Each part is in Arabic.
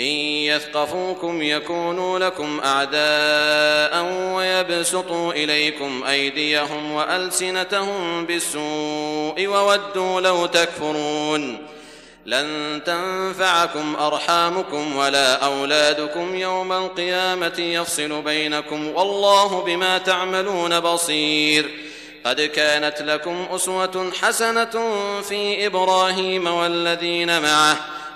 إن يثقفوكم يكونوا لكم أعداء ويبسطوا إليكم أيديهم وألسنتهم بالسوء وودوا لو تكفرون. لن تنفعكم أرحامكم ولا أولادكم يوم القيامة يفصل بينكم والله بما تعملون بصير. قد كانت لكم أسوة حسنة في إبراهيم والذين معه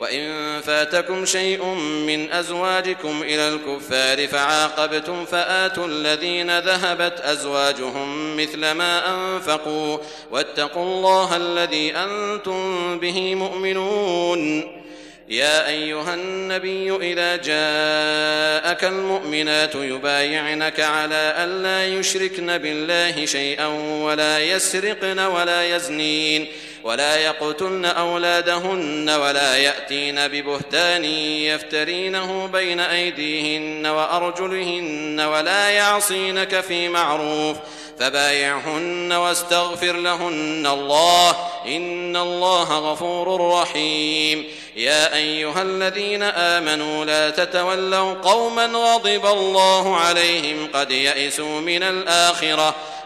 وإن فاتكم شيء من أزواجكم إلى الكفار فعاقبتم فآتوا الذين ذهبت أزواجهم مثل ما أنفقوا واتقوا الله الذي أنتم به مؤمنون. يا أيها النبي إذا جاءك المؤمنات يبايعنك على ألا يشركن بالله شيئا ولا يسرقن ولا يزنين. ولا يقتلن أولادهن ولا يأتين ببهتان يفترينه بين أيديهن وأرجلهن ولا يعصينك في معروف فبايعهن واستغفر لهن الله إن الله غفور رحيم يا أيها الذين آمنوا لا تتولوا قوما غضب الله عليهم قد يئسوا من الآخرة